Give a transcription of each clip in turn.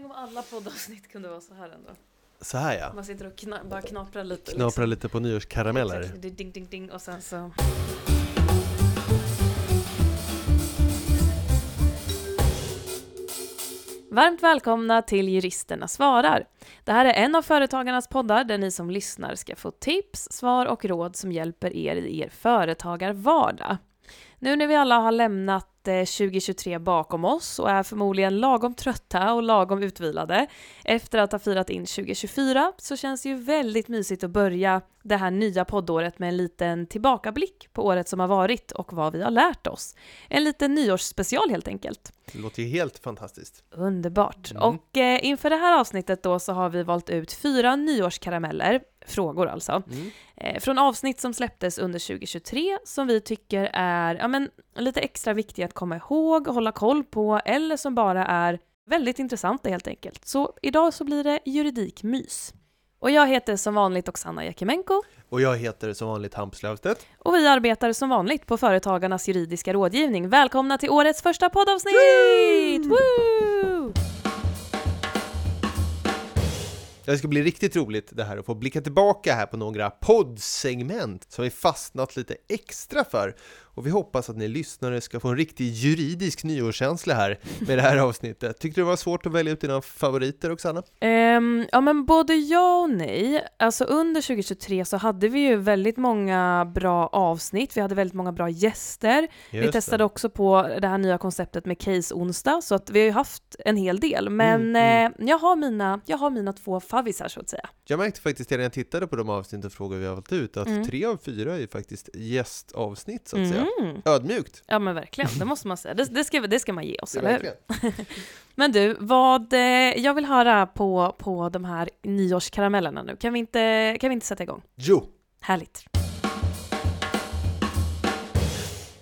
Tänk om alla poddavsnitt kunde vara så här ändå. Så här ja. Man sitter och kna bara knaprar lite. Knapra lite på liksom. nyårskarameller. Exakt, det är Ding, ding, ding och sen så... Varmt välkomna till Juristerna svarar. Det här är en av Företagarnas poddar där ni som lyssnar ska få tips, svar och råd som hjälper er i er företagarvardag. Nu när vi alla har lämnat eh, 2023 bakom oss och är förmodligen lagom trötta och lagom utvilade efter att ha firat in 2024 så känns det ju väldigt mysigt att börja det här nya poddåret med en liten tillbakablick på året som har varit och vad vi har lärt oss. En liten nyårsspecial helt enkelt. Det låter ju helt fantastiskt. Underbart. Mm. Och eh, inför det här avsnittet då så har vi valt ut fyra nyårskarameller, frågor alltså, Mm. eh, från avsnitt som släpptes under 2023 som vi tycker är ja, men, lite extra viktiga att komma ihåg och hålla koll på eller som bara är väldigt intressanta helt enkelt. Så idag så blir det juridikmys. Och jag heter som vanligt Oksana Jakimenko Och jag heter som vanligt Hampus Löfstedt. och vi arbetar som vanligt på Företagarnas juridiska rådgivning. Välkomna till årets första poddavsnitt! Woo! Det ska bli riktigt roligt det här att få blicka tillbaka här på några poddsegment som vi fastnat lite extra för. Och vi hoppas att ni lyssnare ska få en riktig juridisk nyårskänsla här med det här avsnittet. Tyckte du det var svårt att välja ut dina favoriter Oksana? Ehm, ja men både ja och nej. Alltså under 2023 så hade vi ju väldigt många bra avsnitt, vi hade väldigt många bra gäster. vi Just testade det. också på det här nya konceptet med Case onsdag, så att vi har ju haft en hel del. Men Mm, mm. Eh, jag, har mina, jag har mina två favvisar så att säga. Jag märkte faktiskt när jag tittade på de avsnitt och frågor vi har valt ut att Mm. tre av fyra är ju faktiskt gästavsnitt så att säga. Mm. Ödmjukt. Ja men verkligen, det måste man säga. Det, det, ska, det ska man ge oss, eller hur? Men du, vad, eh, jag vill höra på, på de här nyårskaramellerna nu. Kan vi, inte, kan vi inte sätta igång? Jo, Härligt.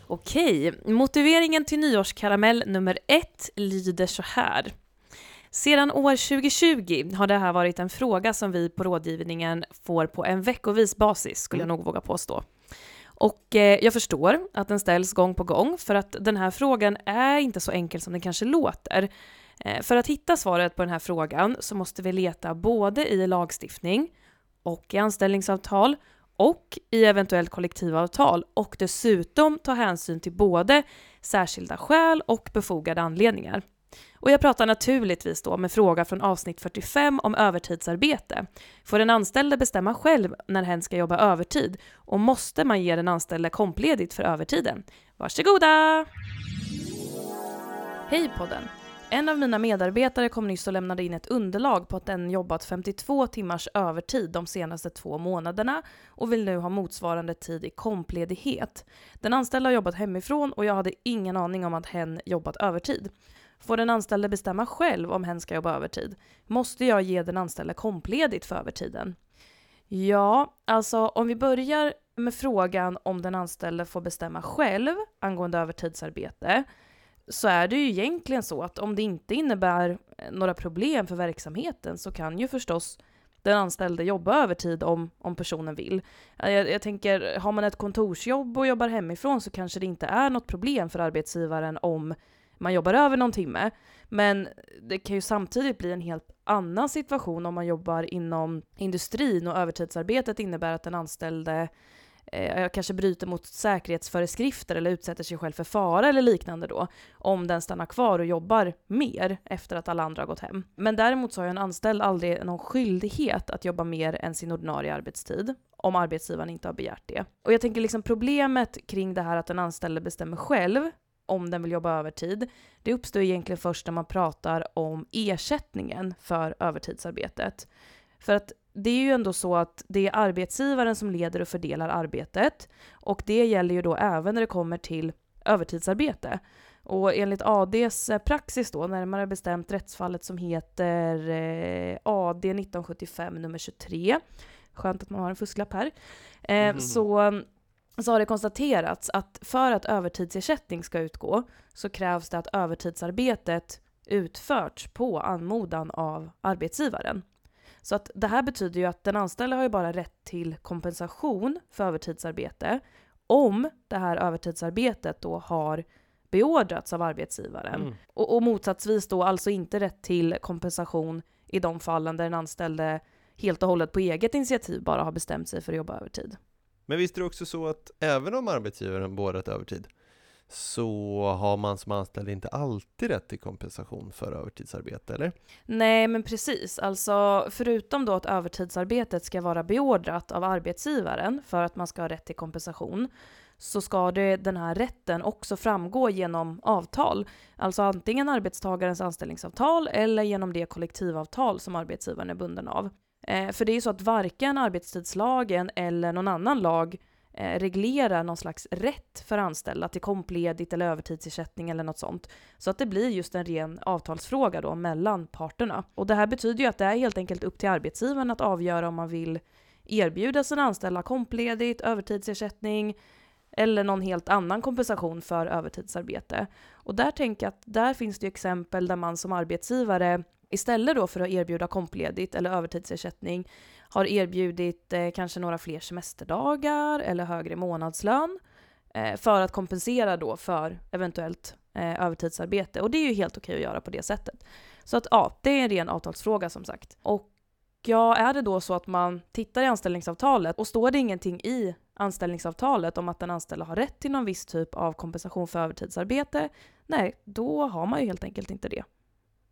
Okej, motiveringen till nyårskaramell nummer ett lyder så här. Sedan år 2020 har det här varit en fråga som vi på rådgivningen får på en veckovis basis, skulle jag nog våga påstå. Och eh, jag förstår att den ställs gång på gång, för att den här frågan är inte så enkel som den kanske låter. Eh, för att hitta svaret på den här frågan så måste vi leta både i lagstiftning och i anställningsavtal och i eventuellt kollektivavtal och dessutom ta hänsyn till både särskilda skäl och befogade anledningar. Och jag pratar naturligtvis då med fråga från avsnitt 45 om övertidsarbete. Får den anställde bestämma själv när hen ska jobba övertid och måste man ge den anställde kompledigt för övertiden? Varsågoda! Hej podden! En av mina medarbetare kom nyss och lämnade in ett underlag på att den jobbat 52 timmars övertid de senaste två månaderna och vill nu ha motsvarande tid i kompledighet. Den anställda har jobbat hemifrån och jag hade ingen aning om att hen jobbat övertid. Får den anställde bestämma själv om hen ska jobba övertid? Måste jag ge den anställde kompledigt för övertiden? Ja, alltså om vi börjar med frågan om den anställde får bestämma själv angående övertidsarbete så är det ju egentligen så att om det inte innebär eh, några problem för verksamheten så kan ju förstås den anställde jobba övertid om, om personen vill. Eh, jag, jag tänker, har man ett kontorsjobb och jobbar hemifrån så kanske det inte är något problem för arbetsgivaren om man jobbar över någon timme. Men det kan ju samtidigt bli en helt annan situation om man jobbar inom industrin och övertidsarbetet innebär att den anställde eh, kanske bryter mot säkerhetsföreskrifter eller utsätter sig själv för fara eller liknande då, om den stannar kvar och jobbar mer efter att alla andra har gått hem. Men däremot så har ju en anställd aldrig någon skyldighet att jobba mer än sin ordinarie arbetstid, om arbetsgivaren inte har begärt det. Och jag tänker liksom problemet kring det här att den anställde bestämmer själv om den vill jobba övertid, det uppstår egentligen först när man pratar om ersättningen för övertidsarbetet. För att det är ju ändå så att det är arbetsgivaren som leder och fördelar arbetet och det gäller ju då även när det kommer till övertidsarbete. Och enligt ADs eh, praxis då, närmare bestämt rättsfallet som heter eh, AD 1975 nummer 23, skönt att man har en fusklapp här, Mhm. så, så har det konstaterats att för att övertidsersättning ska utgå så krävs det att övertidsarbetet utförts på anmodan av arbetsgivaren. Så att det här betyder ju att den anställde har ju bara rätt till kompensation för övertidsarbete om det här övertidsarbetet då har beordrats av arbetsgivaren. Mm. Och, och motsatsvis då alltså inte rätt till kompensation i de fallen där den anställde helt och hållet på eget initiativ bara har bestämt sig för att jobba övertid. Men visst är det också så att även om arbetsgivaren beordrat övertid så har man som anställd inte alltid rätt till kompensation för övertidsarbete, eller? Nej, men precis. Alltså, förutom då att övertidsarbetet ska vara beordrat av arbetsgivaren för att man ska ha rätt till kompensation, så ska det, den här rätten också framgå genom avtal. Alltså antingen arbetstagarens anställningsavtal eller genom det kollektivavtal som arbetsgivaren är bunden av. Eh, för det är ju så att varken arbetstidslagen eller någon annan lag eh, reglerar någon slags rätt för anställda till kompledigt eller övertidsersättning eller något sånt. Så att det blir just en ren avtalsfråga då mellan parterna. Och det här betyder ju att det är helt enkelt upp till arbetsgivaren att avgöra om man vill erbjuda sina anställda kompledigt, övertidsersättning eller någon helt annan kompensation för övertidsarbete. Och där tänker jag att där finns det exempel där man som arbetsgivare istället då för att erbjuda kompledigt eller övertidsersättning har erbjudit eh, kanske några fler semesterdagar eller högre månadslön eh, för att kompensera då för eventuellt eh, övertidsarbete. Och det är ju helt okej att göra på det sättet. Så att ja, det är en ren avtalsfråga som sagt. Och ja, är det då så att man tittar i anställningsavtalet och står det ingenting i anställningsavtalet om att den anställda har rätt till någon viss typ av kompensation för övertidsarbete, nej, då har man ju helt enkelt inte det.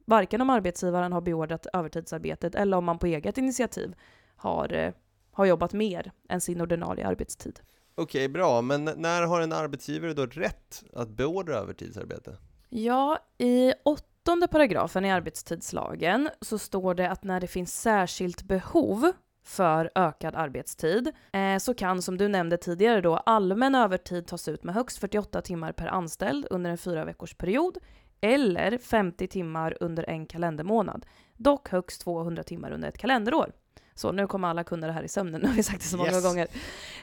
Varken om arbetsgivaren har beordrat övertidsarbetet eller om man på eget initiativ har, eh, har jobbat mer än sin ordinarie arbetstid. Okej, bra, men när har en arbetsgivare då rätt att beordra övertidsarbete? Ja, i åttonde paragrafen i arbetstidslagen så står det att när det finns särskilt behov för ökad arbetstid eh, så kan, som du nämnde tidigare då, allmän övertid tas ut med högst 48 timmar per anställd under en fyra veckors period eller 50 timmar under en kalendermånad. Dock högst 200 timmar under ett kalenderår. Så nu kommer alla kunna det här i sömnen, nu har vi sagt det så många Yes. gånger.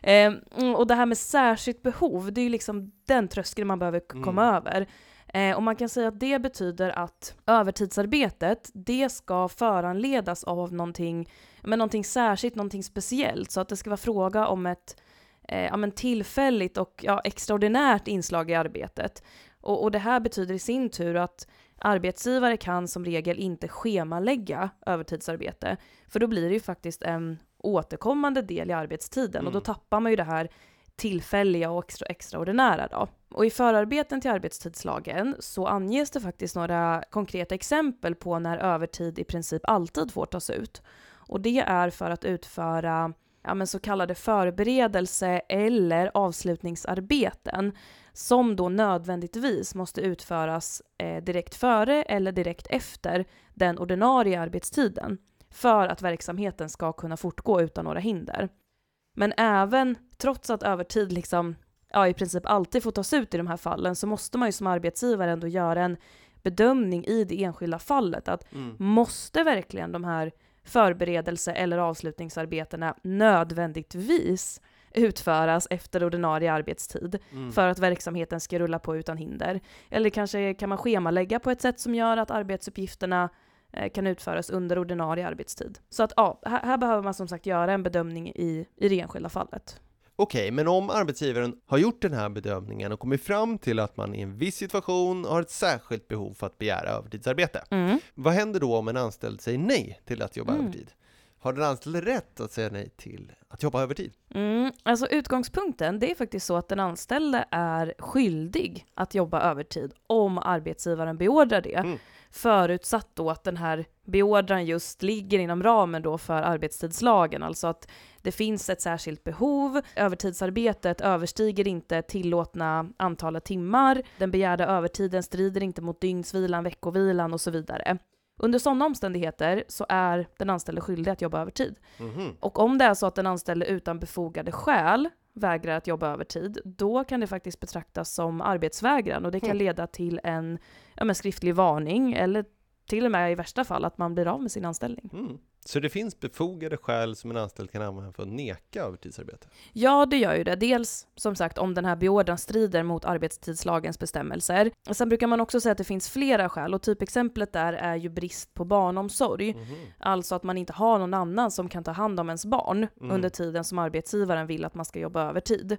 Eh, och det här med särskilt behov, det är ju liksom den tröskeln man behöver komma Mm. över. Eh, och man kan säga att det betyder att övertidsarbetet, det ska föranledas av någonting, men någonting särskilt, någonting speciellt. Så att det ska vara fråga om ett eh, ja, tillfälligt och ja, extraordinärt inslag i arbetet. Och, och det här betyder i sin tur att arbetsgivare kan som regel inte schemalägga övertidsarbete, för då blir det ju faktiskt en återkommande del i arbetstiden och då Mm. tappar man ju det här tillfälliga och extra, extraordinära då. Och i förarbeten till arbetstidslagen så anges det faktiskt några konkreta exempel på när övertid i princip alltid får tas ut. Och det är för att utföra ja, men så kallade förberedelse eller avslutningsarbeten som då nödvändigtvis måste utföras eh, direkt före eller direkt efter den ordinarie arbetstiden för att verksamheten ska kunna fortgå utan några hinder. Men även trots att övertid liksom, ja, i princip alltid får tas ut i de här fallen så måste man ju som arbetsgivare ändå göra en bedömning i det enskilda fallet. Att Mm. måste verkligen de här förberedelse eller avslutningsarbetena nödvändigtvis utföras efter ordinarie arbetstid Mm. för att verksamheten ska rulla på utan hinder? Eller kanske kan man schemalägga på ett sätt som gör att arbetsuppgifterna eh, kan utföras under ordinarie arbetstid. Så att ja, här, här behöver man som sagt göra en bedömning i, i det enskilda fallet. Okej, men om arbetsgivaren har gjort den här bedömningen och kommit fram till att man i en viss situation har ett särskilt behov för att begära övertidsarbete. Vad händer då om en anställd säger nej till att jobba Mm. övertid? Har den anställde rätt att säga nej till att jobba övertid? Mm, alltså utgångspunkten, det är faktiskt så att den anställde är skyldig att jobba övertid om arbetsgivaren beordrar det. Mm. Förutsatt då att den här beordran just ligger inom ramen då för arbetstidslagen, alltså att det finns ett särskilt behov, övertidsarbetet överstiger inte tillåtna antalet timmar, den begärda övertiden strider inte mot dygnsvilan, veckovilan och så vidare. Under sådana omständigheter så är den anställde skyldig att jobba övertid. Mhm. Och om det är så att den anställde utan befogade skäl vägrar att jobba övertid, då kan det faktiskt betraktas som arbetsvägran och det kan Mm. leda till en ja, skriftlig varning eller till och med i värsta fall att man blir av med sin anställning. Mm. Så det finns befogade skäl som en anställd kan använda för att neka övertidsarbete? Ja, det gör ju det. Dels som sagt om den här beordran strider mot arbetstidslagens bestämmelser. Sen brukar man också säga att det finns flera skäl och typexemplet där är ju brist på barnomsorg. Mhm. Alltså att man inte har någon annan som kan ta hand om ens barn Mm. under tiden som arbetsgivaren vill att man ska jobba övertid.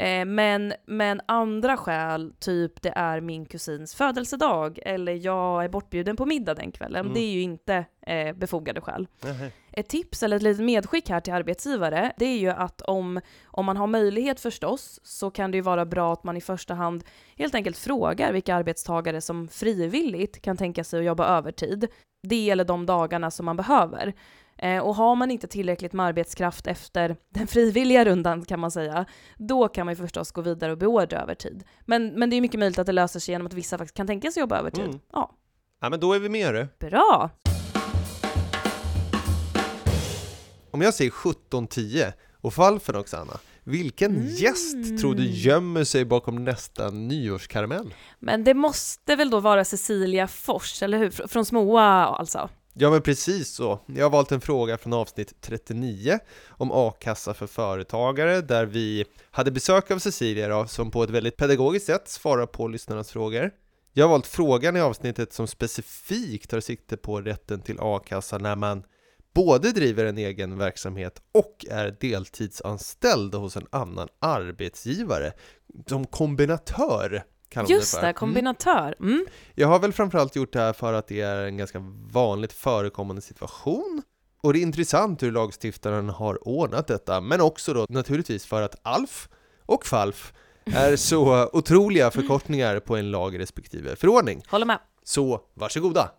Eh, men, men andra skäl, typ det är min kusins födelsedag eller jag är bortbjuden på middag den kvällen, Mm. det är ju inte eh, befogade skäl. Nähä. Ett tips eller ett litet medskick här till arbetsgivare, det är ju att om, om man har möjlighet förstås, så kan det ju vara bra att man i första hand helt enkelt frågar vilka arbetstagare som frivilligt kan tänka sig att jobba övertid. Det eller de dagarna som man behöver. Eh, och har man inte tillräckligt med arbetskraft efter den frivilliga rundan kan man säga, då kan man ju förstås gå vidare och beordra övertid. Men, men det är mycket möjligt att det löser sig genom att vissa faktiskt kan tänka sig jobba övertid. Mm. Ja, Ja, men då är vi med hörru. bra! Om jag säger 17.10 och Falfen också Anna, vilken Mm. gäst tror du gömmer sig bakom nästa nyårskaramell? Men det måste väl då vara Cecilia Fors, eller hur? Fr- Från Smoa alltså. Ja men precis så. Jag har valt en fråga från avsnitt 39 om a-kassa för företagare där vi hade besök av Cecilia då, som på ett väldigt pedagogiskt sätt svarar på lyssnarnas frågor. Jag har valt frågan i avsnittet som specifikt tar sikte på rätten till a-kassa när man både driver en egen verksamhet och är deltidsanställd hos en annan arbetsgivare. Som kombinatör kallar man Just för. det, Mm. kombinatör. Mm. Jag har väl framförallt gjort det här för att det är en ganska vanligt förekommande situation. Och det är intressant hur lagstiftaren har ordnat detta, men också då naturligtvis för att ALF och FALF är så otroliga förkortningar på en lag respektive förordning. Håller med. Så varsågoda!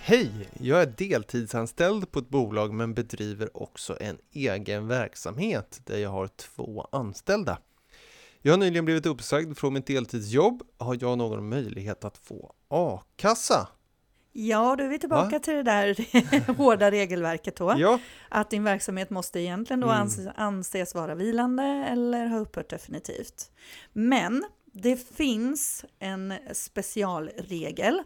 Hej! Jag är deltidsanställd på ett bolag men bedriver också en egen verksamhet där jag har två anställda. Jag har nyligen blivit uppsagd från mitt deltidsjobb. Har jag någon möjlighet att få a-kassa? Ja, då är vi tillbaka Va? till det där hårda regelverket då. Ja, Att din verksamhet måste egentligen då Mm. anses, anses vara vilande eller ha upphört definitivt. Men det finns en specialregel.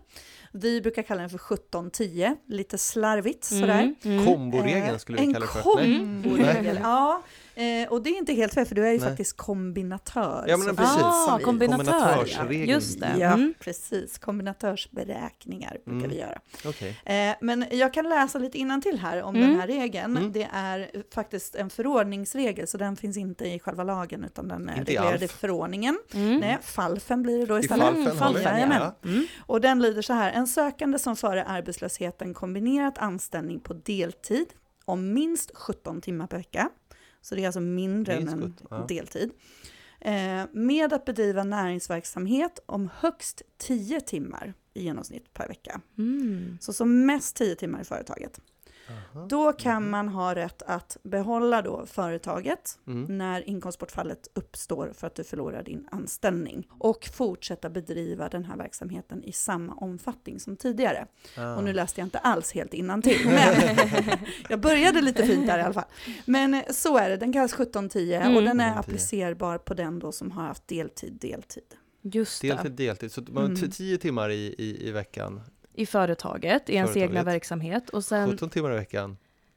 Vi brukar kalla den för 1710, lite slarvigt sådär. Mm. Mm. komboregeln skulle vi en kalla det för. Nej. komboregel, ja. Eh, och det är inte helt fel för du är ju Nej. faktiskt kombinatör. Ja, men precis. Ah, kombinatör. Kombinatörsregeln. Just det. Ja, Mm. precis. Kombinatörsberäkningar brukar Mm. vi göra. Okej. Eh, men jag kan läsa lite till här om Mm. den här regeln. Mm. Det är faktiskt en förordningsregel, så den finns inte i själva lagen, utan den är Inte i reglerad i förordningen. Mm. Nej, falfen blir det då I istället. falfen har vi. falfen, Jajamän. Ja. Mm. Och den lyder så här, en sökande som före arbetslösheten kombinerat anställning på deltid om minst 17 timmar per vecka, så det är alltså mindre Minst än en 17, ja. deltid, eh, med att bedriva näringsverksamhet om högst 10 timmar i genomsnitt per vecka. Mm. Så som mest 10 timmar i företaget. Aha. Då kan man ha rätt att behålla då företaget Mm. när inkomstbortfallet uppstår för att du förlorar din anställning och fortsätta bedriva den här verksamheten i samma omfattning som tidigare. Ah. Och nu läste jag inte alls helt innantill, men jag började lite fint där i alla fall. Men eh, så är det, den kallas 1710 och Mm. den är 1710. applicerbar på den då som har haft deltid, deltid. Just det. Deltid, deltid. Så man har Mm. t- 10 timmar i, i, i veckan. I företaget, i ens egna verksamhet och sen 17 timmar i veckan.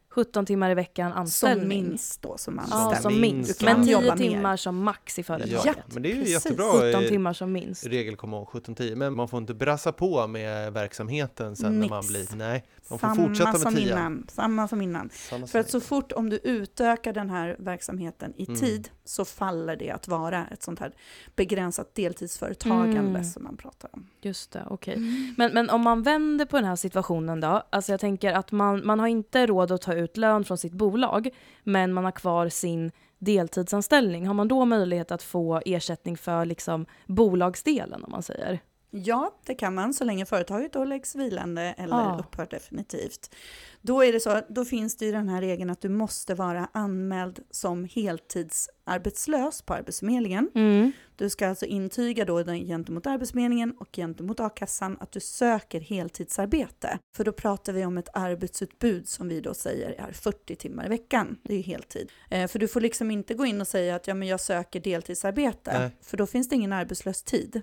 17 timmar i veckan Som anställning. minst då som Ja, anställd. som Minst, ja. Men Kan 10 jobba mer. timmar som max i företaget. Ja, men det är ju precis. jättebra 17 eh, timmar som minst. regel kommer ihåg 1710 men man får inte brassa på med verksamheten sen när man Nix. blir, nej, man får Samma fortsätta med som 10. innan. Samma som innan. Samma För att som så fort om du utökar den här verksamheten i Mm. tid så faller det att vara ett sånt här begränsat deltidsföretagande Mm. som man pratar om. Just det, okej. Men, men om man vänder på den här situationen då, alltså jag tänker att man, man har inte råd att ta ut lön från sitt bolag, men man har kvar sin deltidsanställning. Har man då möjlighet att få ersättning för liksom bolagsdelen om man säger? Ja, det kan man så länge företaget då läggs vilande eller Ja. upphör definitivt. Då är det så, då finns det ju den här regeln att du måste vara anmäld som heltidsarbetslös på Arbetsförmedlingen. Mm. Du ska alltså intyga då gentemot Arbetsförmedlingen och gentemot a-kassan att du söker heltidsarbete. För då pratar vi om ett arbetsutbud som vi då säger är 40 timmar i veckan. Det är ju heltid. Eh, för du får liksom inte gå in och säga att ja, men jag söker deltidsarbete. Nej. För då finns det ingen arbetslös tid.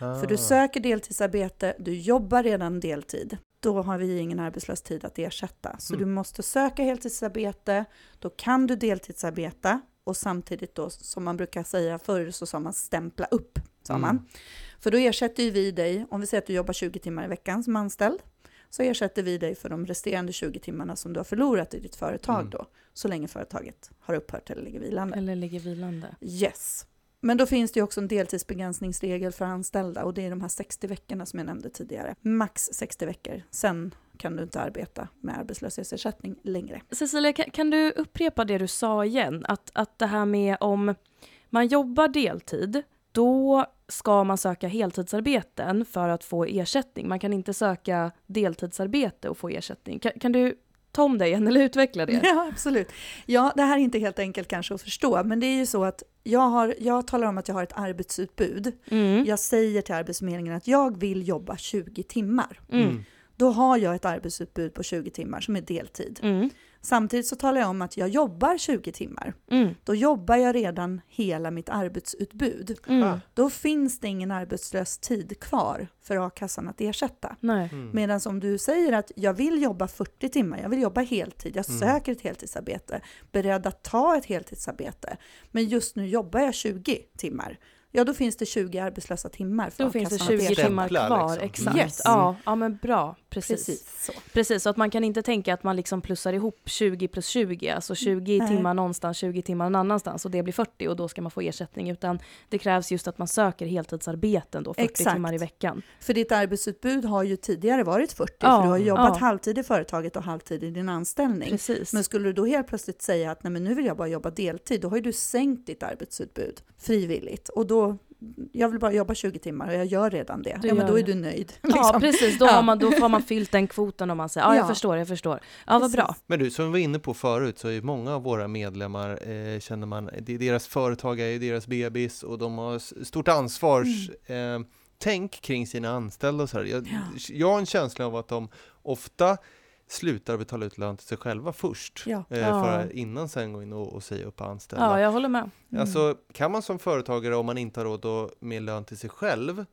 Ah. För du söker deltidsarbete, du jobbar redan deltid. Då har vi ingen arbetslös tid att ersätta. Så Mm. du måste söka heltidsarbete, då kan du deltidsarbeta och samtidigt då, som man brukar säga förr, så sa man stämpla upp. Sa Mm. man. För då ersätter ju vi dig, om vi säger att du jobbar 20 timmar i veckan som anställd, så ersätter vi dig för de resterande 20 timmarna som du har förlorat i ditt företag Mm. då, så länge företaget har upphört eller ligger vilande. Eller ligger vilande. Yes. Men då finns det ju också en deltidsbegränsningsregel för anställda och det är de här 60 veckorna som jag nämnde tidigare. Max 60 veckor, sen kan du inte arbeta med arbetslöshetsersättning längre. Cecilia, kan, kan du upprepa det du sa igen? Att, att det här med om man jobbar deltid, då ska man söka heltidsarbeten för att få ersättning. Man kan inte söka deltidsarbete och få ersättning. Kan, kan du ta om det igen eller utveckla det? Ja, absolut. Ja, det här är inte helt enkelt kanske att förstå, men det är ju så att jag, har, jag talar om att jag har ett arbetsutbud. Mm. Jag säger till Arbetsförmedlingen att jag vill jobba 20 timmar. Mm. Då har jag ett arbetsutbud på 20 timmar som är deltid. Mm. Samtidigt så talar jag om att jag jobbar 20 timmar. Mm. Då jobbar jag redan hela mitt arbetsutbud. Mm. Då finns det ingen arbetslös tid kvar för a-kassan att ersätta. Mm. Medan om du säger att jag vill jobba 40 timmar, jag vill jobba heltid, jag Mm. söker ett heltidsarbete, beredd att ta ett heltidsarbete, men just nu jobbar jag 20 timmar, ja då finns det 20 arbetslösa timmar för Då finns det a-kassan att 20 ersätta. timmar kvar, liksom. exakt. Yes. Ja, ja, men bra. Precis. Precis så. Precis, så att man kan inte tänka att man liksom plussar ihop 20 plus 20, alltså 20 Nej. timmar någonstans, 20 timmar någon annanstans och det blir 40 och då ska man få ersättning, utan det krävs just att man söker heltidsarbeten då, 40 Exakt. timmar i veckan. För ditt arbetsutbud har ju tidigare varit 40, Ja, för du har jobbat ja. halvtid i företaget och halvtid i din anställning. Precis. Men skulle du då helt plötsligt säga att nej men nu vill jag bara jobba deltid, då har ju du sänkt ditt arbetsutbud frivilligt. Och då, jag vill bara jobba 20 timmar och jag gör redan det. Du ja men då är du nöjd. Ja, liksom. precis. Då, Ja. har man, då får man fyllt den kvoten om man säger ja, jag Ja. förstår, jag förstår. Ja, vad bra. Men du, som vi var inne på förut så är många av våra medlemmar, eh, känner man, det är deras företag är deras bebis och de har stort ansvars eh, tänk kring sina anställda och så här. Jag, Mm. Ja. jag har en känsla av att de ofta slutar betala ut lön till sig själva först, Ja. eh, Ja. för att innan sen gå in och, och säga upp anställda. Ja, jag håller med. Mm. Alltså, kan man som företagare, om man inte har råd med lön till sig själv,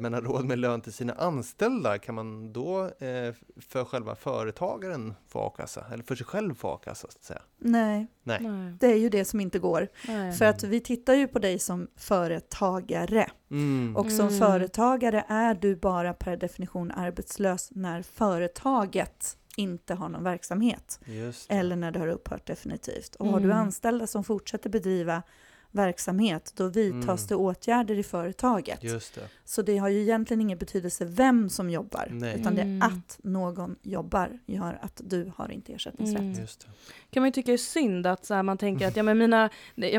men har råd med lön till sina anställda, kan man då eh, för själva företagaren få a-kassa? Eller för sig själv få a-kassa, så att säga? Nej, Nej. Det är ju det som inte går. Nej. För att vi tittar ju på dig som företagare. Mm. Och som Mm. företagare är du bara per definition arbetslös när företaget inte har någon verksamhet. Eller när det har upphört definitivt. Och har du Mm. anställda som fortsätter bedriva verksamhet, då vidtas Mm. det åtgärder i företaget. Just det. Så det har ju egentligen ingen betydelse vem som jobbar, Nej. utan det Mm. är att någon jobbar gör att du har inte ersättningsrätt. Mm. Just det. kan man ju tycka är synd att så här, man tänker att ja, men mina,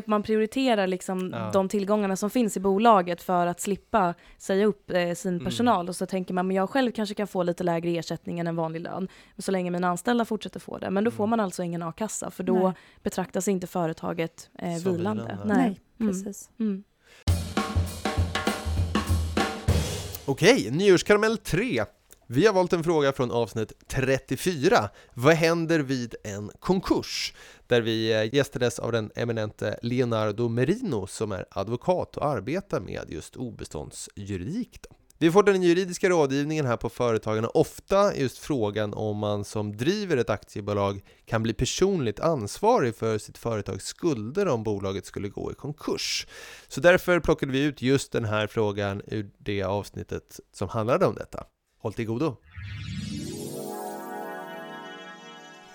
man prioriterar liksom Ja. de tillgångarna som finns i bolaget för att slippa säga upp eh, sin Mm. personal och så tänker man men jag själv kanske kan få lite lägre ersättning än en vanlig lön så länge mina anställda fortsätter få det. Men då får Mm. man alltså ingen a-kassa för då Nej. betraktas inte företaget eh, vilande. vilande. Mm. precis. Mm. Okej, nyårskaramell 3. Vi har valt en fråga från avsnitt 34. Vad händer vid en konkurs? Där vi eh, gästades av den eminente Leonardo Merino som är advokat och arbetar med just obeståndsjuridik. Då. Vi får den juridiska rådgivningen här på Företagarna ofta just frågan om man som driver ett aktiebolag kan bli personligt ansvarig för sitt företags skulder om bolaget skulle gå i konkurs. Så därför plockade vi ut just den här frågan ur det avsnittet som handlade om detta. Håll till godo!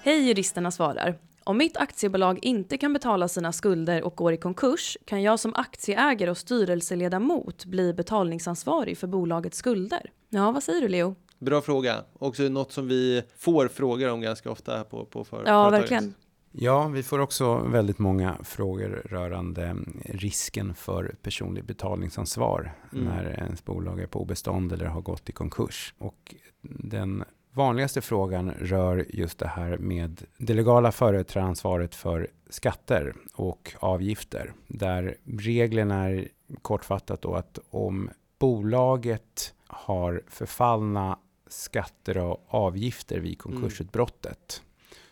Hej juristerna svarar. Om mitt aktiebolag inte kan betala sina skulder och går i konkurs kan jag som aktieägare och styrelseledamot bli betalningsansvarig för bolagets skulder. Ja, vad säger du Leo? Bra fråga. Också något som vi får frågor om ganska ofta här på, på för, Ja, företaget. verkligen. Ja, vi får också väldigt många frågor rörande risken för personlig betalningsansvar Mm. när ens bolag är på obestånd eller har gått i konkurs. Och den vanligaste frågan rör just det här med det legala företrädaransvaret för skatter och avgifter. Där reglerna är kortfattat då att om bolaget har förfallna skatter och avgifter vid konkursutbrottet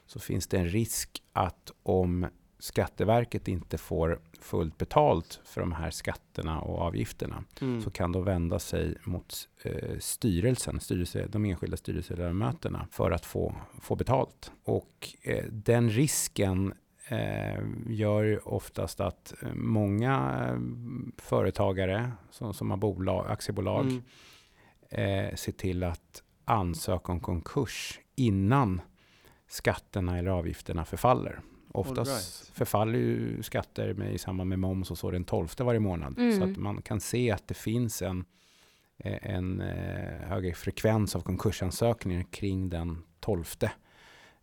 så finns det en risk att om Skatteverket inte får fullt betalt för de här skatterna och avgifterna Mm. så kan de vända sig mot eh, styrelsen, styrelse, de enskilda styrelseledamöterna för att få, få betalt. Och eh, den risken eh, gör oftast att många eh, företagare som, som har bolag, aktiebolag Mm. eh, se till att ansöka om konkurs innan skatterna eller avgifterna förfaller. Oftast right. förfaller ju skatter med, i samband med moms och så den 12 varje månad. Mm. Så att man kan se att det finns en, eh, en eh, högre frekvens av konkursansökningar kring den 12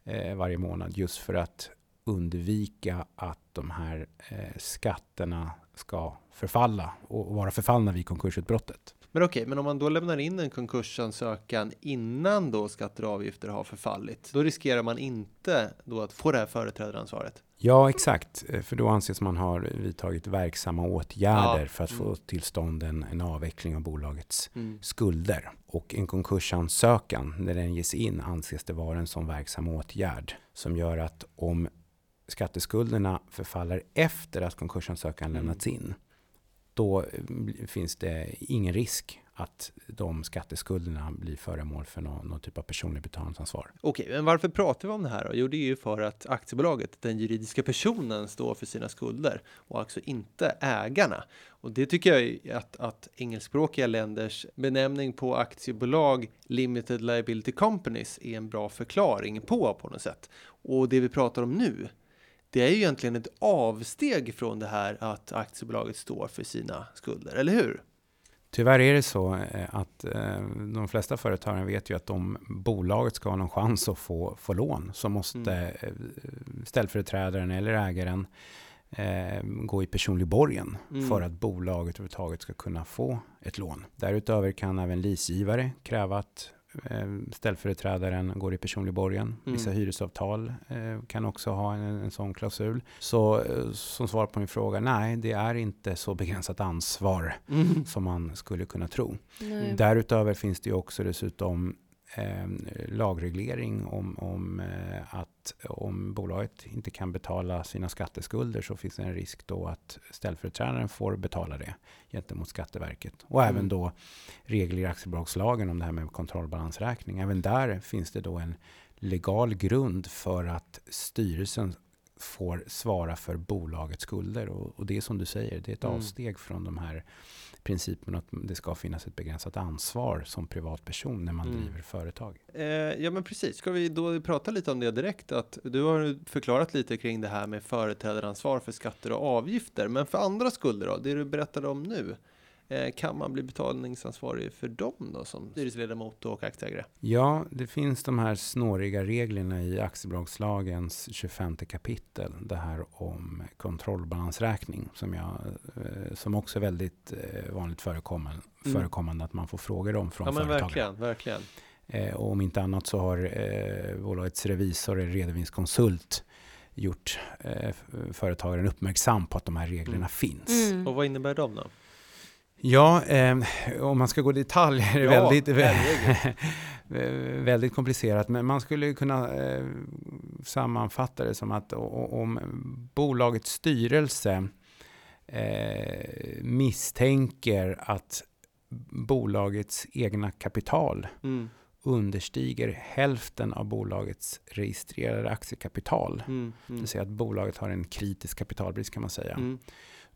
eh, varje månad. Just för att undvika att de här eh, skatterna ska förfalla och vara förfallna vid konkursutbrottet. Men okej, men om man då lämnar in en konkursansökan innan då skatter och avgifter har förfallit, då riskerar man inte då att få det här företrädaransvaret. Ja, exakt. Eh, För då anses man ha vidtagit verksamma åtgärder Ja, för att få mm. till stånd en, en avveckling av bolagets Mm. skulder. Och en konkursansökan, när den ges in, anses det vara en sån verksam åtgärd som gör att om skatteskulderna förfaller efter att konkursansökan Mm. lämnats in, då eh, finns det ingen risk att de skatteskulderna blir föremål för någon, någon typ av personlig betalningsansvar. Okej, men varför pratar vi om det här då? Jo, det är ju för att aktiebolaget, den juridiska personen, står för sina skulder och alltså inte ägarna. Och det tycker jag att, att engelskspråkiga länders benämning på aktiebolag, limited liability companies, är en bra förklaring på på något sätt. Och det vi pratar om nu, det är ju egentligen ett avsteg från det här att aktiebolaget står för sina skulder, eller hur? Tyvärr är det så eh, att eh, de flesta företagen vet ju att om bolaget ska ha någon chans att få, få lån så måste Mm. eh, ställföreträdaren eller ägaren eh, gå i personlig borgen Mm. för att bolaget överhuvudtaget ska kunna få ett lån. Därutöver kan även leasegivare kräva att ställföreträdaren går i personlig borgen. Vissa Mm. hyresavtal eh, kan också ha en, en sån klausul. Så eh, som svar på min fråga, nej, det är inte så begränsat ansvar Mm. som man skulle kunna tro. Nej. Därutöver finns det ju också dessutom eh, lagreglering om, om att om bolaget inte kan betala sina skatteskulder så finns det en risk då att ställföreträdaren får betala det gentemot Skatteverket. Och Mm. även då regler i aktiebolagslagen om det här med kontrollbalansräkning. Även där finns det då en legal grund för att styrelsen får svara för bolagets skulder. Och, och det är som du säger, det är ett Mm. avsteg från de här principen att det ska finnas ett begränsat ansvar som privatperson när man Mm. driver företag. Eh, ja men precis, ska vi då prata lite om det direkt? Att du har förklarat lite kring det här med företrädaransvar för skatter och avgifter. Men för andra skulder då, det du berättade om nu. Eh, kan man bli betalningsansvarig för dem då som styrelseledamot och aktieägare? Ja, det finns de här snåriga reglerna i aktiebolagslagens 25 kapitel. Det här om kontrollbalansräkning som, jag, eh, som också är väldigt eh, vanligt förekommande, Mm. förekommande att man får frågor om från Ja men företagare. verkligen, verkligen. Och om inte annat så har eh, bolagets revisor eller redovisningskonsult gjort eh, företagaren uppmärksam på att de här reglerna Mm. finns. Mm. Och vad innebär de då? Ja, eh, om man ska gå i detalj är det Ja, väldigt, väldigt komplicerat. Men man skulle kunna eh, sammanfatta det som att om bolagets styrelse eh, misstänker att bolagets egna kapital Mm, understiger hälften av bolagets registrerade aktiekapital. mm, Det mm, vill säga att bolaget har en kritisk kapitalbrist kan man säga. mm,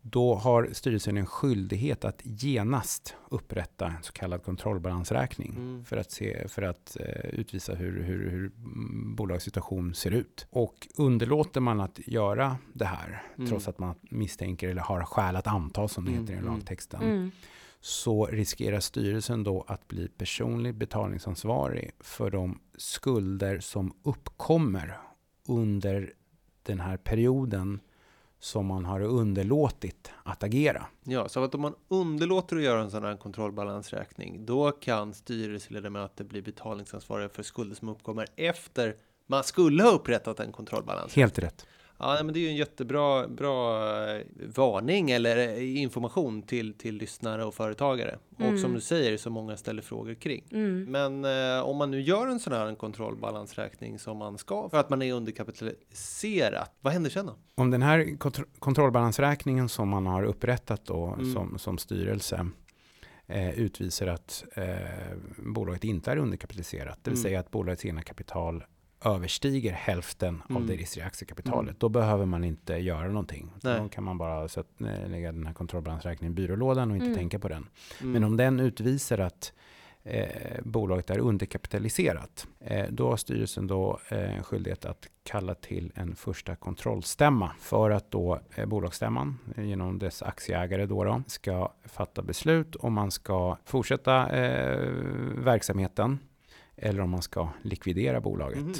Då har styrelsen en skyldighet att genast upprätta en så kallad kontrollbalansräkning Mm. för att, se, för att eh, utvisa hur, hur, hur mm, bolagets situation ser ut. Och underlåter man att göra det här, Mm. trots att man misstänker eller har skäl att anta, som det Mm, heter i mm. lagtexten, Mm. så riskerar styrelsen då att bli personlig betalningsansvarig för de skulder som uppkommer under den här perioden som man har underlåtit att agera. Ja, så att om man underlåter att göra en sån här kontrollbalansräkning, då kan styrelseledamöter bli betalningsansvariga för skulder som uppkommer efter man skulle ha upprättat en kontrollbalans. Helt rätt. Ja, men det är ju en jättebra bra eh, varning eller eh, information till, till lyssnare och företagare. Och Mm. som du säger, så många ställer frågor kring. Mm. Men eh, om man nu gör en sån här en kontrollbalansräkning som man ska för att man är underkapitaliserat, vad händer sen då? Om den här kontro- kontrollbalansräkningen som man har upprättat då Mm. som, som styrelse eh, utvisar att eh, bolaget inte är underkapitaliserat, det vill Mm. säga att bolagets egna kapital överstiger hälften av Mm. det registrerade aktiekapitalet, Mm. då behöver man inte göra någonting. Nej. Då kan man bara sätt, eh, lägga den här kontrollbalansräkningen i byrålådan och inte Mm. tänka på den. Mm. Men om den utvisar att eh, bolaget är underkapitaliserat. Eh, då har styrelsen då eh, skyldighet att kalla till en första kontrollstämma för att då eh, bolagsstämman eh, genom dess aktieägare då, då ska fatta beslut om man ska fortsätta eh, verksamheten eller om man ska likvidera bolaget. Mhm.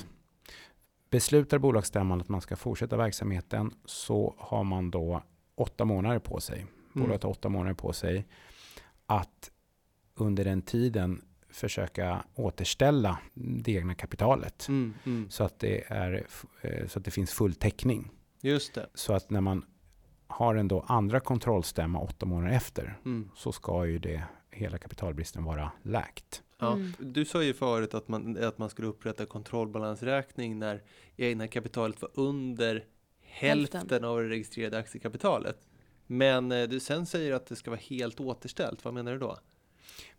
Beslutar bolagsstämman att man ska fortsätta verksamheten så har man då åtta månader på sig. Bolaget har åtta månader på sig att under den tiden försöka återställa det egna kapitalet Mm, mm. så att det, är, eh, så att det finns full täckning. Just det. Så att när man har en då andra kontrollstämma åtta månader efter Mm. så ska ju det hela kapitalbristen vara läkt. Ja, Mm. Du sa ju förut att man, att man skulle upprätta kontrollbalansräkning när egna kapitalet var under hälften, Hälften. av det registrerade aktiekapitalet. Men eh, du sen säger att det ska vara helt återställt. Vad menar du då?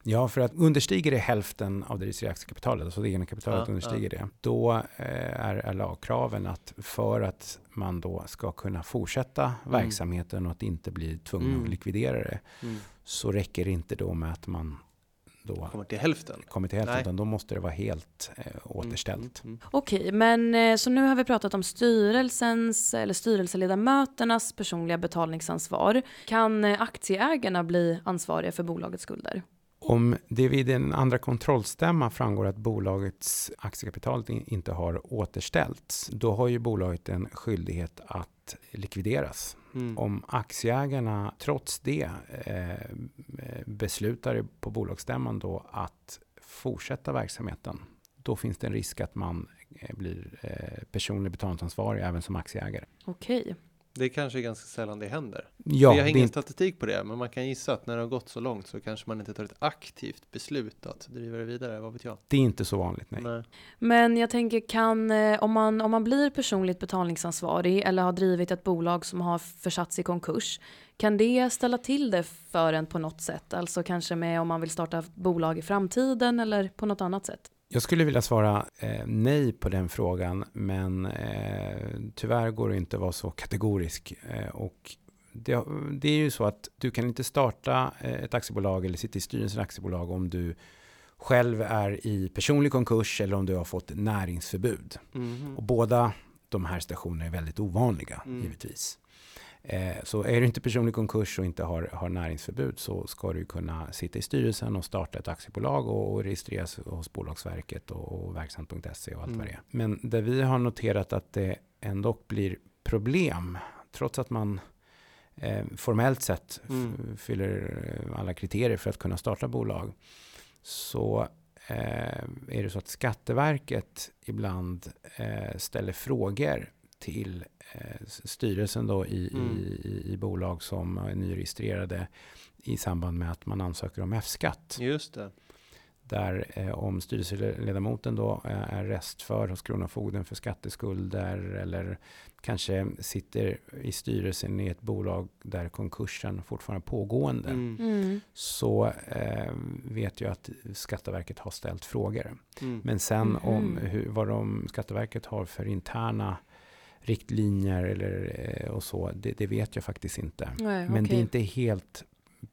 Ja, för att understiger det hälften av det registrerade aktiekapitalet, alltså det egna kapitalet Ja, understiger det, då eh, är, lagkraven att för att man då ska kunna fortsätta verksamheten och att inte bli tvungen Mm. att likvidera det, Mm. så räcker det inte då med att man då Kommer till hälften. kommer till hälften, Nej. utan då måste det vara helt eh, återställt. Mm, mm, Okej, men eh, så nu har vi pratat om styrelsens eller styrelseledamöternas personliga betalningsansvar. Kan eh, aktieägarna bli ansvariga för bolagets skulder? Om det vid en andra kontrollstämma framgår att bolagets aktiekapital in- inte har återställts, då har ju bolaget en skyldighet att likvideras. mm. Om aktieägarna trots det eh, beslutar på bolagsstämman då att fortsätta verksamheten, då finns det en risk att man eh, blir eh, personlig betalningsansvarig även som aktieägare. Okej. Det är kanske ganska sällan det händer. Ja, vi har det är ingen inte, statistik på det, men man kan gissa att när det har gått så långt så kanske man inte tar ett aktivt beslut att driva det vidare. Vad vet jag? det är inte så vanligt. Nej. Nej. Men jag tänker, kan, eh, om, man, om man blir personligt betalningsansvarig eller har drivit ett bolag som har försatts i konkurs, kan det ställa till det för en på något sätt? Alltså kanske med om man vill starta bolag i framtiden eller på något annat sätt? Jag skulle vilja svara eh, nej på den frågan, men eh, tyvärr går det inte att vara så kategorisk. Eh, och det, det är ju så att du kan inte starta eh, ett aktiebolag eller sitta i styrelsen i aktiebolag om du själv är i personlig konkurs eller om du har fått näringsförbud. Mhm. Och båda de här stationerna är väldigt ovanliga, Mm. givetvis. Eh, så är du inte personlig konkurs och inte har, har näringsförbud så ska du kunna sitta i styrelsen och starta ett aktiebolag och, och registreras hos Bolagsverket och, och verksamt.se och allt Mm. vad det är. Men där vi har noterat att det ändå blir problem, trots att man eh, formellt sett Mm. fyller eh, alla kriterier för att kunna starta bolag, så eh, är det så att Skatteverket ibland eh, ställer frågor till eh, styrelsen då i, Mm. i, i, i bolag som är nyregistrerade i samband med att man ansöker om F-skatt. Just det. Där eh, om styrelseledamoten då eh, är restförd hos Kronofogden för skatteskulder eller kanske sitter i styrelsen i ett bolag där konkursen fortfarande är pågående Mm. Mm. så eh, vet jag att Skatteverket har ställt frågor. Mm. Men sen om Mhm. hur, vad de Skatteverket har för interna riktlinjer eller, eh, och så, det, det vet jag faktiskt inte. Nej, Men det okej. är inte helt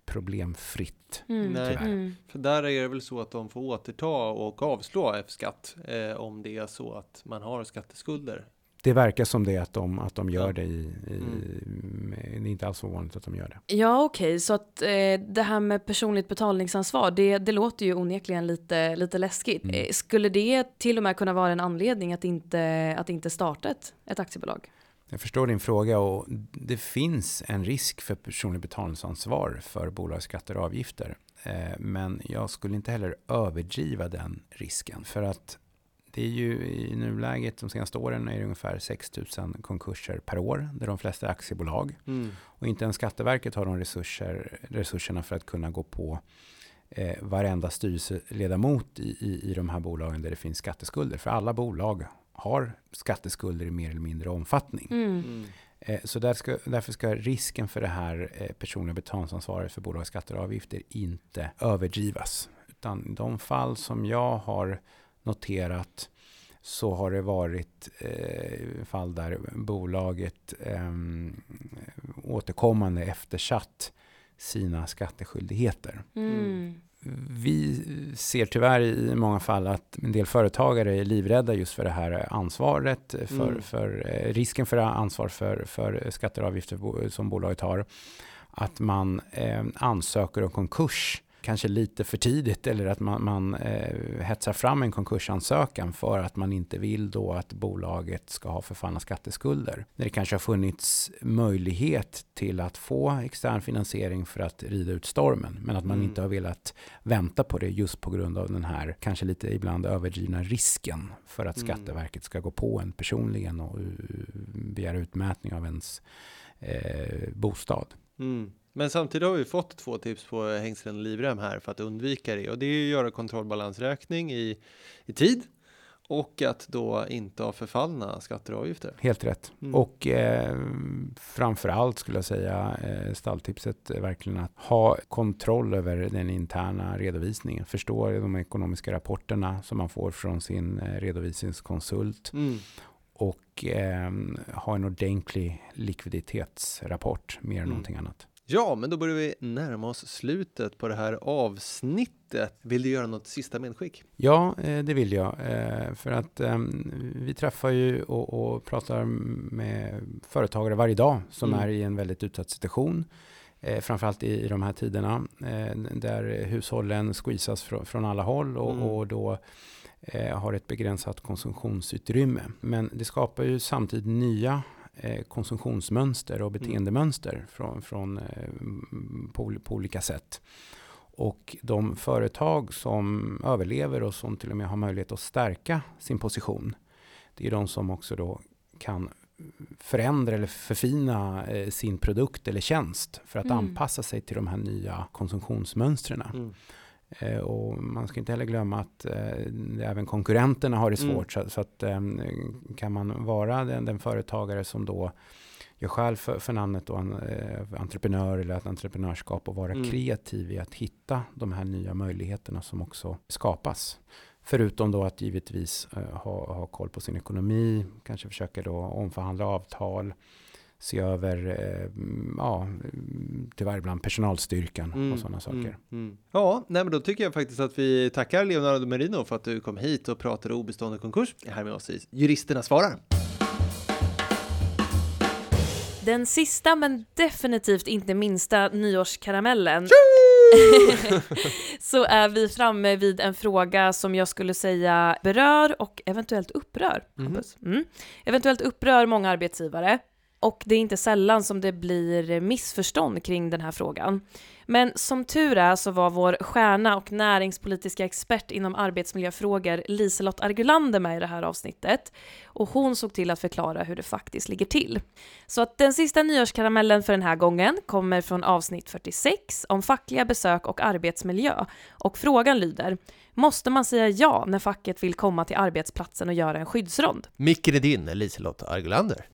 problemfritt. Mm. Nej. tyvärr. Mm. För där är det väl så att de får återta och avslå F-skatt eh, om det är så att man har skatteskulder. Det verkar som det att de, att de gör Ja. det i, i Mm. det är inte alls ovanligt att de gör det. Ja okej, så att eh, det här med personligt betalningsansvar, det, det låter ju onekligen lite, lite läskigt. Mm. Eh, skulle det till och med kunna vara en anledning att inte, att inte starta ett, ett aktiebolag? Jag förstår din fråga och det finns en risk för personligt betalningsansvar för bolagsskatter och avgifter. Eh, Men jag skulle inte heller överdriva den risken. För att det är ju i nuläget, de senaste åren, är det ungefär 6 000 konkurser per år. Där de flesta är aktiebolag. Mm. Och inte ens Skatteverket har de resurser, resurserna för att kunna gå på eh, varenda styrelseledamot i, i, i de här bolagen där det finns skatteskulder. För alla bolag har skatteskulder i mer eller mindre omfattning. Mm. Mm. Eh, Så där ska, därför ska risken för det här eh, personliga betalningsansvaret för bolagsskatter och avgifter inte överdrivas. Utan de fall som jag har noterat så har det varit eh, fall där bolaget eh, återkommande eftersatt sina skatteskyldigheter. Mm. vi ser tyvärr i många fall att en del företagare är livrädda just för det här ansvaret, för, Mm. för eh, risken för ansvar för, för skatter och avgifter som bolaget har. Att man eh, ansöker om konkurs kanske lite för tidigt eller att man, man eh, hetsar fram en konkursansökan för att man inte vill då att bolaget ska ha förfallna skatteskulder. När det kanske har funnits möjlighet till att få extern finansiering för att rida ut stormen men att man Mm. inte har velat vänta på det just på grund av den här kanske lite ibland överdrivna risken för att Mm. Skatteverket ska gå på en personligen och uh, begära utmätning av ens eh, bostad. Mm. Men samtidigt har vi fått två tips på hängslen och livrem här för att undvika det och det är ju att göra kontrollbalansräkning i, i tid och att då inte ha förfallna skatter och avgifter. Helt rätt. Mm. Och eh, framför allt skulle jag säga eh, stalltipset verkligen att ha kontroll över den interna redovisningen. Förstå de ekonomiska rapporterna som man får från sin eh, redovisningskonsult Mm. och eh, ha en ordentlig likviditetsrapport mer än Mm. någonting annat. Ja, men då börjar vi närma oss slutet på det här avsnittet. Vill du göra något sista medskick? Ja, eh, det vill jag. eh, För att eh, vi träffar ju och, och pratar med företagare varje dag som Mm. är i en väldigt utsatt situation. Eh, framförallt i, i de här tiderna där hushållen squeezas från, från alla håll och, Mm. och då har ett begränsat konsumtionsutrymme. Men det skapar ju samtidigt nya konsumtionsmönster Mm. och beteendemönster från, från, eh, på, på olika sätt. Och de företag som överlever och som till och med har möjlighet att stärka sin position, det är de som också då kan förändra eller förfina eh, sin produkt eller tjänst för att Mm. anpassa sig till de här nya konsumtionsmönstren. Mm. Eh, och man ska inte heller glömma att eh, även konkurrenterna har det Mm. svårt. Så, så att, eh, kan man vara den, den företagare som då gör själv för, för namnet då, en, eh, entreprenör eller ett entreprenörskap och vara Mm. kreativ i att hitta de här nya möjligheterna som också skapas. Förutom då att givetvis eh, ha, ha koll på sin ekonomi, kanske försöka då omförhandla avtal, se över, eh, mm, ja, mm, tyvärr ibland personalstyrkan Mm, och sådana saker. Mm, mm. Ja, nej, men då tycker jag faktiskt att vi tackar Leonardo Merino för att du kom hit och pratade obestående konkurs här med oss i Juristerna svarar. Den sista men definitivt inte minsta nyårskaramellen så är vi framme vid en fråga som jag skulle säga berör och eventuellt upprör. Hampus. Mm. Eventuellt upprör många arbetsgivare och det är inte sällan som det blir missförstånd kring den här frågan. Men som tur är så var vår stjärna och näringspolitiska expert inom arbetsmiljöfrågor Liselott Argulander med i det här avsnittet och hon såg till att förklara hur det faktiskt ligger till. Så att den sista nyårskaramellen för den här gången kommer från avsnitt 46 om fackliga besök och arbetsmiljö. Och frågan lyder, måste man säga ja när facket vill komma till arbetsplatsen och göra en skyddsrond? Micken är din, Liselott Argulander.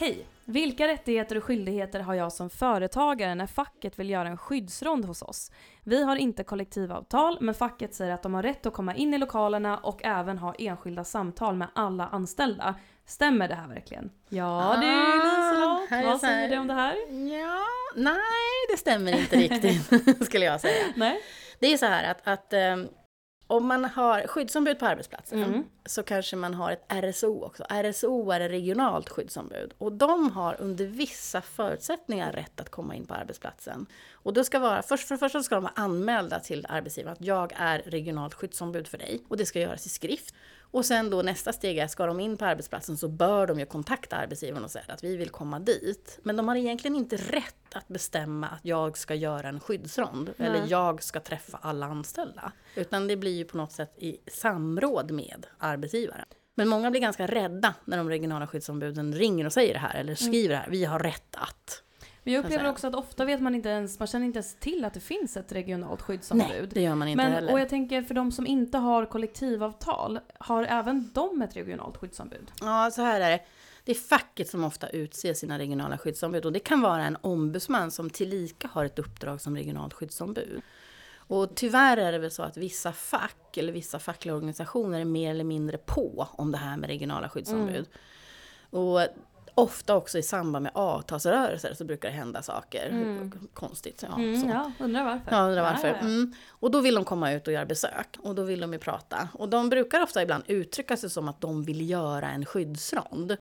Hej! Vilka rättigheter och skyldigheter har jag som företagare när facket vill göra en skyddsrond hos oss? Vi har inte kollektivavtal, men facket säger att de har rätt att komma in i lokalerna och även ha enskilda samtal med alla anställda. Stämmer det här verkligen? Ja du Ah, Liselott, här är vad säger du om det här? Ja, nej, det stämmer inte riktigt, skulle jag säga. Nej? Det är så här att, att ehm, om man har skyddsombud på arbetsplatsen Mm. så kanske man har ett RSO också. RSO är ett regionalt skyddsombud och de har under vissa förutsättningar rätt att komma in på arbetsplatsen. Och då ska vara, först, för det första ska de vara anmälda till arbetsgivaren att jag är regionalt skyddsombud för dig och det ska göras i skrift. Och sen då nästa steg är, ska de in på arbetsplatsen så bör de ju kontakta arbetsgivaren och säga att vi vill komma dit. Men de har egentligen inte rätt att bestämma att jag ska göra en skyddsrond eller Nej. jag ska träffa alla anställda. Utan det blir ju på något sätt i samråd med arbetsgivaren. Men många blir ganska rädda när de regionala skyddsombuden ringer och säger det här eller skriver det här. Vi har rätt att. Men jag upplever också att ofta vet man inte ens, man känner inte ens till att det finns ett regionalt Nej, skyddsombud. det gör man inte Men, heller. och jag tänker för de som inte har kollektivavtal, har även de ett regionalt skyddsombud? Ja, så här är det. Det är facket som ofta utser sina regionala skyddsombud och det kan vara en ombudsman som tillika har ett uppdrag som regionalt skyddsombud. Och tyvärr är det väl så att vissa fack eller vissa fackliga organisationer är mer eller mindre på om det här med regionala skyddsombud. Och Ofta också i samband med avtalsrörelser så brukar det hända saker. Konstigt. Ja, Mm, ja, undrar varför. Ja, undrar varför. Ja, ja. Mm. Och då vill de komma ut och göra besök. Och då vill de ju prata. Och de brukar ofta ibland uttrycka sig som att de vill göra en skyddsrond.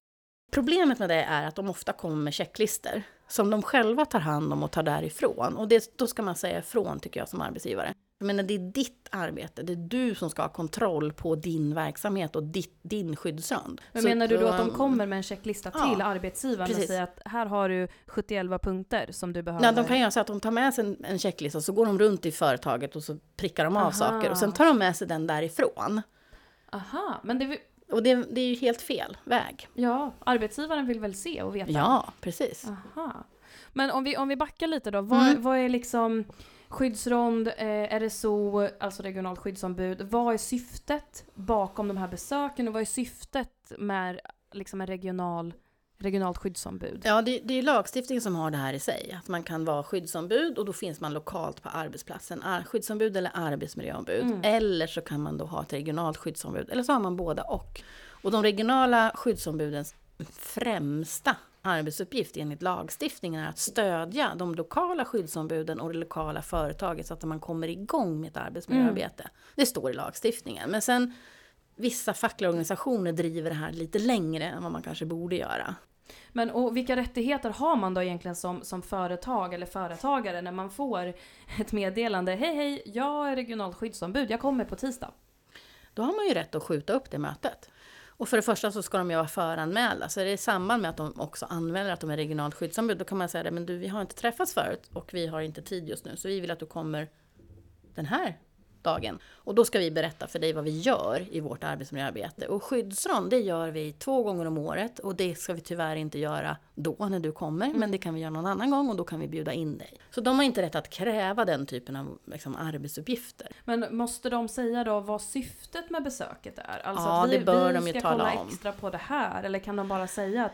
Problemet med det är att de ofta kommer med checklister som de själva tar hand om och tar därifrån. Och det, då ska man säga ifrån tycker jag som arbetsgivare. Jag menar, det är ditt arbete, det är du som ska ha kontroll på din verksamhet och ditt, din skyddsrond. Men Så- menar du då att de kommer med en checklista Ja, till arbetsgivaren och precis. säger att här har du 71 punkter som du behöver? Nej, de kan göra så att de tar med sig en, en checklista, så går de runt i företaget och så prickar de av Aha. saker. Och sen tar de med sig den därifrån. Aha, men det, Och det, det är ju helt fel väg. ja, arbetsgivaren vill väl se och veta? Ja, precis. Aha. Men om vi, om vi backar lite då, vad, Mm. vad är liksom skyddsrond, eh, RSO, alltså regionalt skyddsombud, vad är syftet bakom de här besöken och vad är syftet med liksom en regional, regionalt skyddsombud? Ja, det, det är lagstiftningen som har det här i sig. Att man kan vara skyddsombud och då finns man lokalt på arbetsplatsen. Ar- Skyddsombud eller arbetsmiljöombud. Mm. Eller så kan man då ha ett regionalt skyddsombud. Eller så har man båda och. Och de regionala skyddsombudens främsta arbetsuppgift enligt lagstiftningen är att stödja de lokala skyddsombuden och det lokala företaget så att man kommer igång med ett arbetsmiljöarbete. Det står i lagstiftningen. Men sen vissa fackliga organisationer driver det här lite längre än vad man kanske borde göra. Men och vilka rättigheter har man då egentligen som, som företag eller företagare när man får ett meddelande? Hej hej, jag är regionalt skyddsombud, jag kommer på tisdag. Då har man ju rätt att skjuta upp det mötet. Och för det första så ska de ju vara föranmälda. Så det är i samband med att de också anmäler att de är regionalt skyddsombud. Då kan man säga det, men du vi har inte träffats förut och vi har inte tid just nu. Så vi vill att du kommer den här dagen. Och då ska vi berätta för dig vad vi gör i vårt arbetsmiljöarbete. Och skyddsrond, det gör vi två gånger om året. Och det ska vi tyvärr inte göra då när du kommer. Men det kan vi göra någon annan gång och då kan vi bjuda in dig. Så de har inte rätt att kräva den typen av liksom, arbetsuppgifter. Men måste de säga då vad syftet med besöket är? Alltså Ja, att vi, det bör vi de ju ska tala kolla om. extra på det här? Eller kan de bara säga att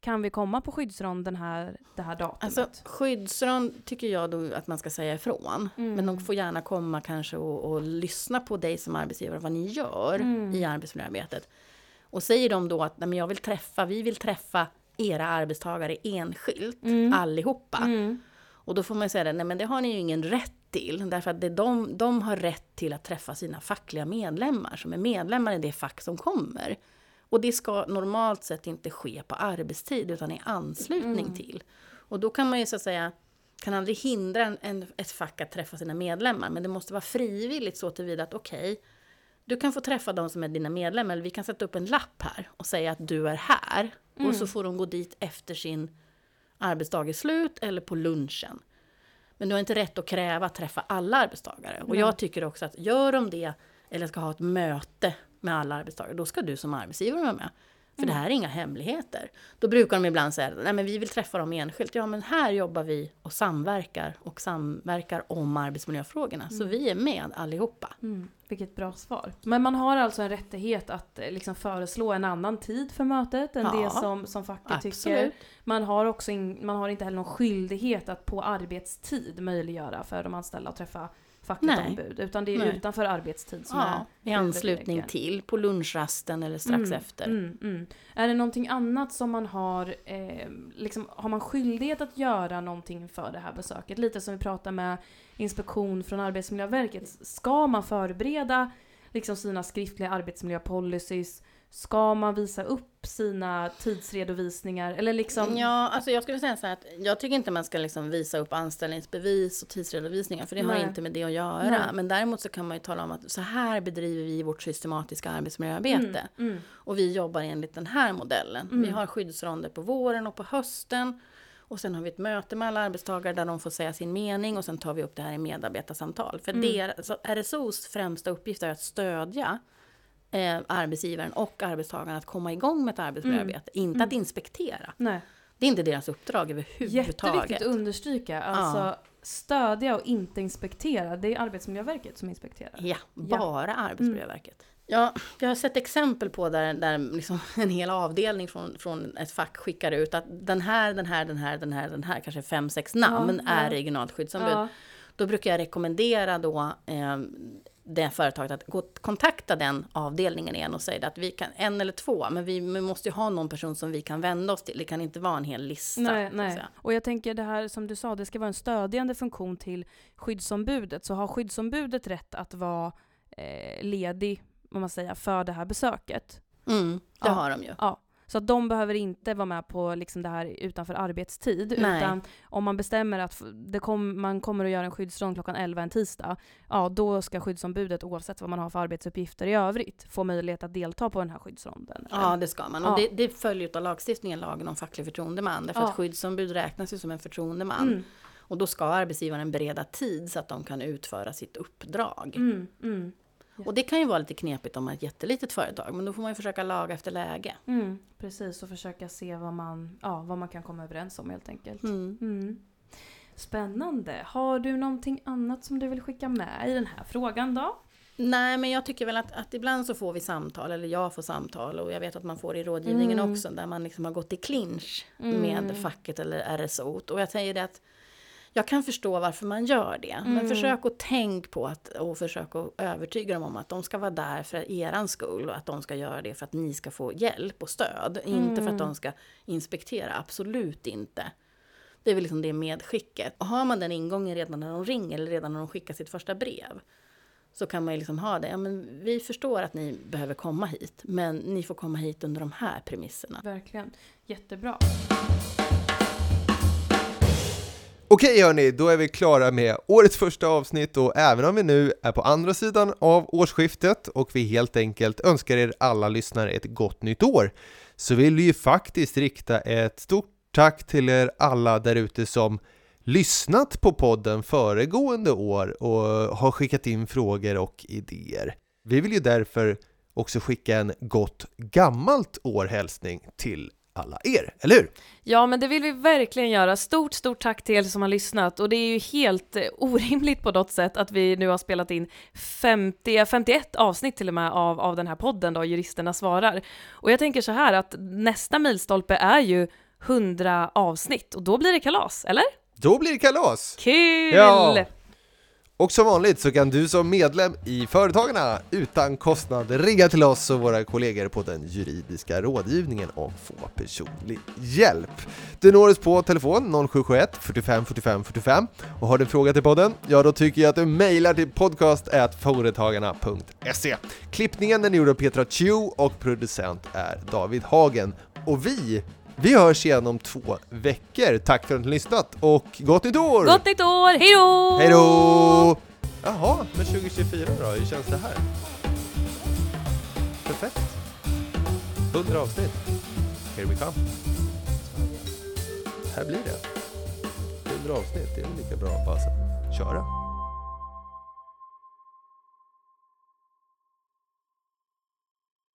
kan vi komma på skyddsrond den här, det här datumet? Alltså skyddsrond tycker jag då att man ska säga ifrån. Mm. Men de får gärna komma kanske och, och lyssna på dig som arbetsgivare, vad ni gör Mm. i arbetsmiljöarbetet. Och säger de då att Nej, men jag vill träffa, vi vill träffa era arbetstagare enskilt, Mm. allihopa. Mm. Och då får man säga det, nej men det har ni ju ingen rätt till. Därför att det de, de har rätt till att träffa sina fackliga medlemmar, som är medlemmar i det fack som kommer. Och det ska normalt sett inte ske på arbetstid, utan i anslutning Mm. till. Och då kan man ju så att säga, kan aldrig hindra en, en, ett fack att träffa sina medlemmar, men det måste vara frivilligt så tillvida att okej, du kan få träffa de som är dina medlemmar, eller vi kan sätta upp en lapp här och säga att du är här. Och så får de gå dit efter sin arbetsdag är slut eller på lunchen. Men du har inte rätt att kräva att träffa alla arbetstagare. Och Nej. jag tycker också att gör de det, eller ska ha ett möte med alla arbetstagare, då ska du som arbetsgivare vara med. För det här är inga hemligheter. Då brukar de ibland säga, nej men vi vill träffa dem enskilt. Ja men här jobbar vi och samverkar och samverkar om arbetsmiljöfrågorna. Så vi är med allihopa. Mm. Vilket bra svar. Men man har alltså en rättighet att eh, liksom föreslå en annan tid för mötet än Ja, det som, som facket tycker. Absolut. Man har, också in, man har inte heller någon skyldighet att på arbetstid möjliggöra för de anställda att träffa fackligt Nej. ombud. Utan det är Nej. utanför arbetstid som Ja, i är anslutning huvudregeln. till, på lunchrasten eller strax Mm, efter. Mm, mm. Är det någonting annat som man har, eh, liksom, har man skyldighet att göra någonting för det här besöket? Lite som vi pratade med inspektion från Arbetsmiljöverket. Ska man förbereda liksom, sina skriftliga arbetsmiljöpolicies? Ska man visa upp sina tidsredovisningar? Eller liksom... Ja, alltså jag skulle säga så här att jag tycker inte man ska liksom visa upp anställningsbevis och tidsredovisningar, för det Nej. har inte med det att göra. Nej. Men däremot så kan man ju tala om att så här bedriver vi vårt systematiska arbetsmiljöarbete. Mm, mm. Och vi jobbar enligt den här modellen. Vi Mm. har skyddsronder på våren och på hösten. Och sen har vi ett möte med alla arbetstagare där de får säga sin mening och sen tar vi upp det här i medarbetarsamtal. För Mm. det, så RSOs främsta uppgift är att stödja eh, arbetsgivaren och arbetstagaren att komma igång med ett arbetsmiljöarbete, inte att inspektera. Nej. Det är inte deras uppdrag överhuvudtaget. Jätteviktigt att understryka. Alltså stödja och inte inspektera. Det är Arbetsmiljöverket som inspekterar. Ja, bara Arbetsmiljöverket. Ja, jag har sett exempel på där, där liksom en hel avdelning från, från ett fack skickar ut att den här, den här, den här, den här, den här, kanske fem, sex namn Ja, är ja. regionalt skyddsombud. Ja. Då brukar jag rekommendera då eh, det företaget att gå, kontakta den avdelningen igen och säga att vi kan, en eller två, men vi, måste ju ha någon person som vi kan vända oss till. Det kan inte vara en hel lista. Nej, nej. Och jag tänker det här som du sa, det ska vara en stödjande funktion till skyddsombudet. Så har skyddsombudet rätt att vara eh, ledig, vad man säger, för det här besöket? Mm, det Ja. har de ju. Ja. Så att de behöver inte vara med på liksom det här utanför arbetstid. Nej. Utan om man bestämmer att kom, man kommer att göra en skyddsrond klockan 11 en tisdag, ja då ska skyddsombudet oavsett vad man har för arbetsuppgifter i övrigt få möjlighet att delta på den här skyddsronden. Ja, det ska man. Och Ja. det, det följer av lagstiftningen, lagen om facklig förtroendeman. Därför Ja. att skyddsombud räknas ju som en förtroendeman. Mm, Och då ska arbetsgivaren bereda tid så att de kan utföra sitt uppdrag. mm, mm, Och det kan ju vara lite knepigt om man är ett jättelitet företag, men då får man ju försöka laga efter läge. mm, precis, och försöka se vad man, ja, vad man kan komma överens om helt enkelt. Mm. Mm. Spännande. Har du någonting annat som du vill skicka med i den här frågan då? Nej, men jag tycker väl att, att ibland så får vi samtal, eller jag får samtal, och jag vet att man får i rådgivningen Mm. också, där man liksom har gått i clinch Mm. med facket eller RSO. Och jag säger det att jag kan förstå varför man gör det, men Mm. försök att tänk på att, och försök att övertyga dem om att de ska vara där för eran skull och att de ska göra det för att ni ska få hjälp och stöd. Inte för att de ska inspektera, absolut inte. Det är väl liksom det medskicket. Och har man den ingången redan när de ringer eller redan när de skickar sitt första brev så kan man ju liksom ha det. Ja, men vi förstår att ni behöver komma hit, men ni får komma hit under de här premisserna. Verkligen. Jättebra. Okej hörni, då är vi klara med årets första avsnitt och även om vi nu är på andra sidan av årsskiftet och vi helt enkelt önskar er alla lyssnare ett gott nytt år så vill vi ju faktiskt rikta ett stort tack till er alla där ute som lyssnat på podden föregående år och har skickat in frågor och idéer. Vi vill ju därför också skicka en gott gammalt år hälsning till alla er, eller hur? Ja, men det vill vi verkligen göra. Stort, stort tack till er som har lyssnat. Och det är ju helt eh, orimligt på något sätt att vi nu har spelat in 50, 51 avsnitt till och med av, av den här podden då, Juristerna svarar. Och jag tänker så här att nästa milstolpe är ju 100 avsnitt och då blir det kalas, eller? Då blir det kalas! Kul! Ja. Och som vanligt så kan du som medlem i Företagarna utan kostnad ringa till oss och våra kollegor på den juridiska rådgivningen och få personlig hjälp. Du når oss på telefon 0771 45 45 45 och har du en fråga till podden, ja då tycker jag att du mejlar till podcast.företagarna.se. Klippningen den är gjord av Petra Chu och producent är David Hagen. Och vi, vi hörs igen om två veckor. Tack för att ni lyssnat och gott nytt år! Gott nytt år! Hej då! Hej då! Jaha, men 2024 då? Hur känns det här? Perfekt. 100 avsnitt. Here we come. Här blir det. 100 avsnitt, det är lika bra att bara köra.